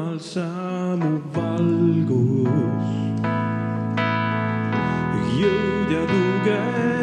Jumal, sa mu valgus, jõud ja tugevus.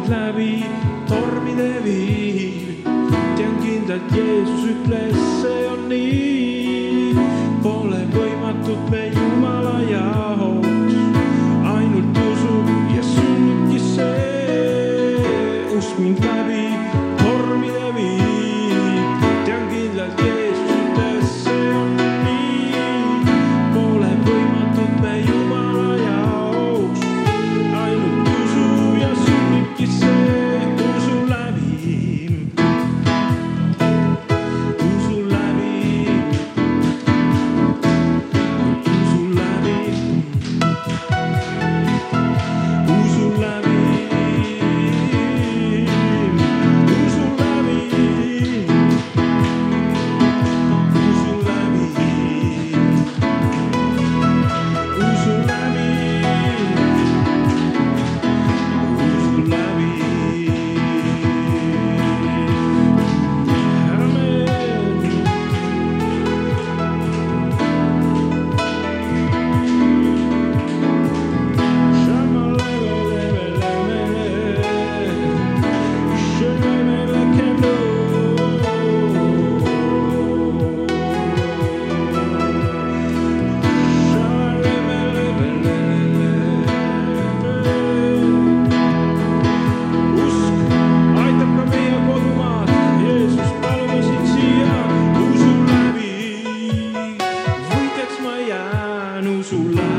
mind läbi tormide viib. tean kindlalt, Jeesus ütles, see on nii, pole võimatut meil. su lado.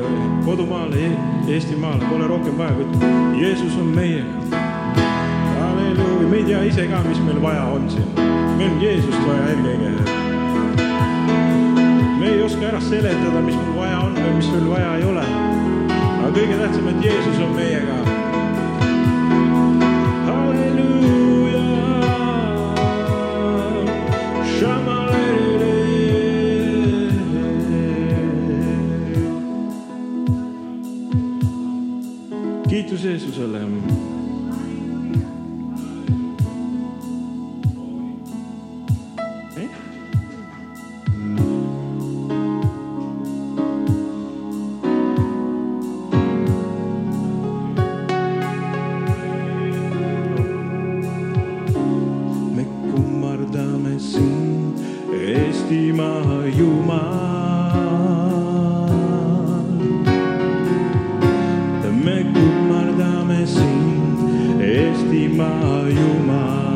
maale, kodumaale, Eestimaale, pole rohkem vaja, kui Jeesus on meiega. halleluuja, me ei tea ise ka, mis meil vaja on siin. meil on Jeesust vaja eelkõige. me ei oska ära seletada, mis mul vaja on või mis sul vaja ei ole. aga kõige tähtsam, et Jeesus on meiega kiitus Jeesusele. Mario Mario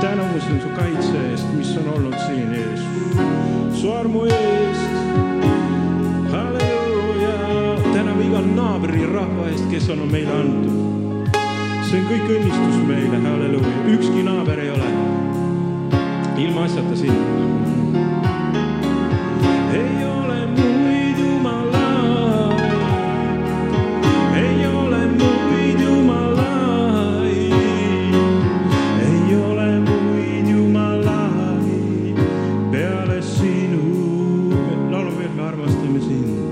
tänamus on su kaitse eest, mis on olnud siin ees. su armu eest, halleluuja, täname iga naabrirahva eest, kes on meile antud. see on kõik õnnistus meile, halleluuja, ükski naaber ei ole ilmaasjata siin sinu, laulu veel, me armastame sind.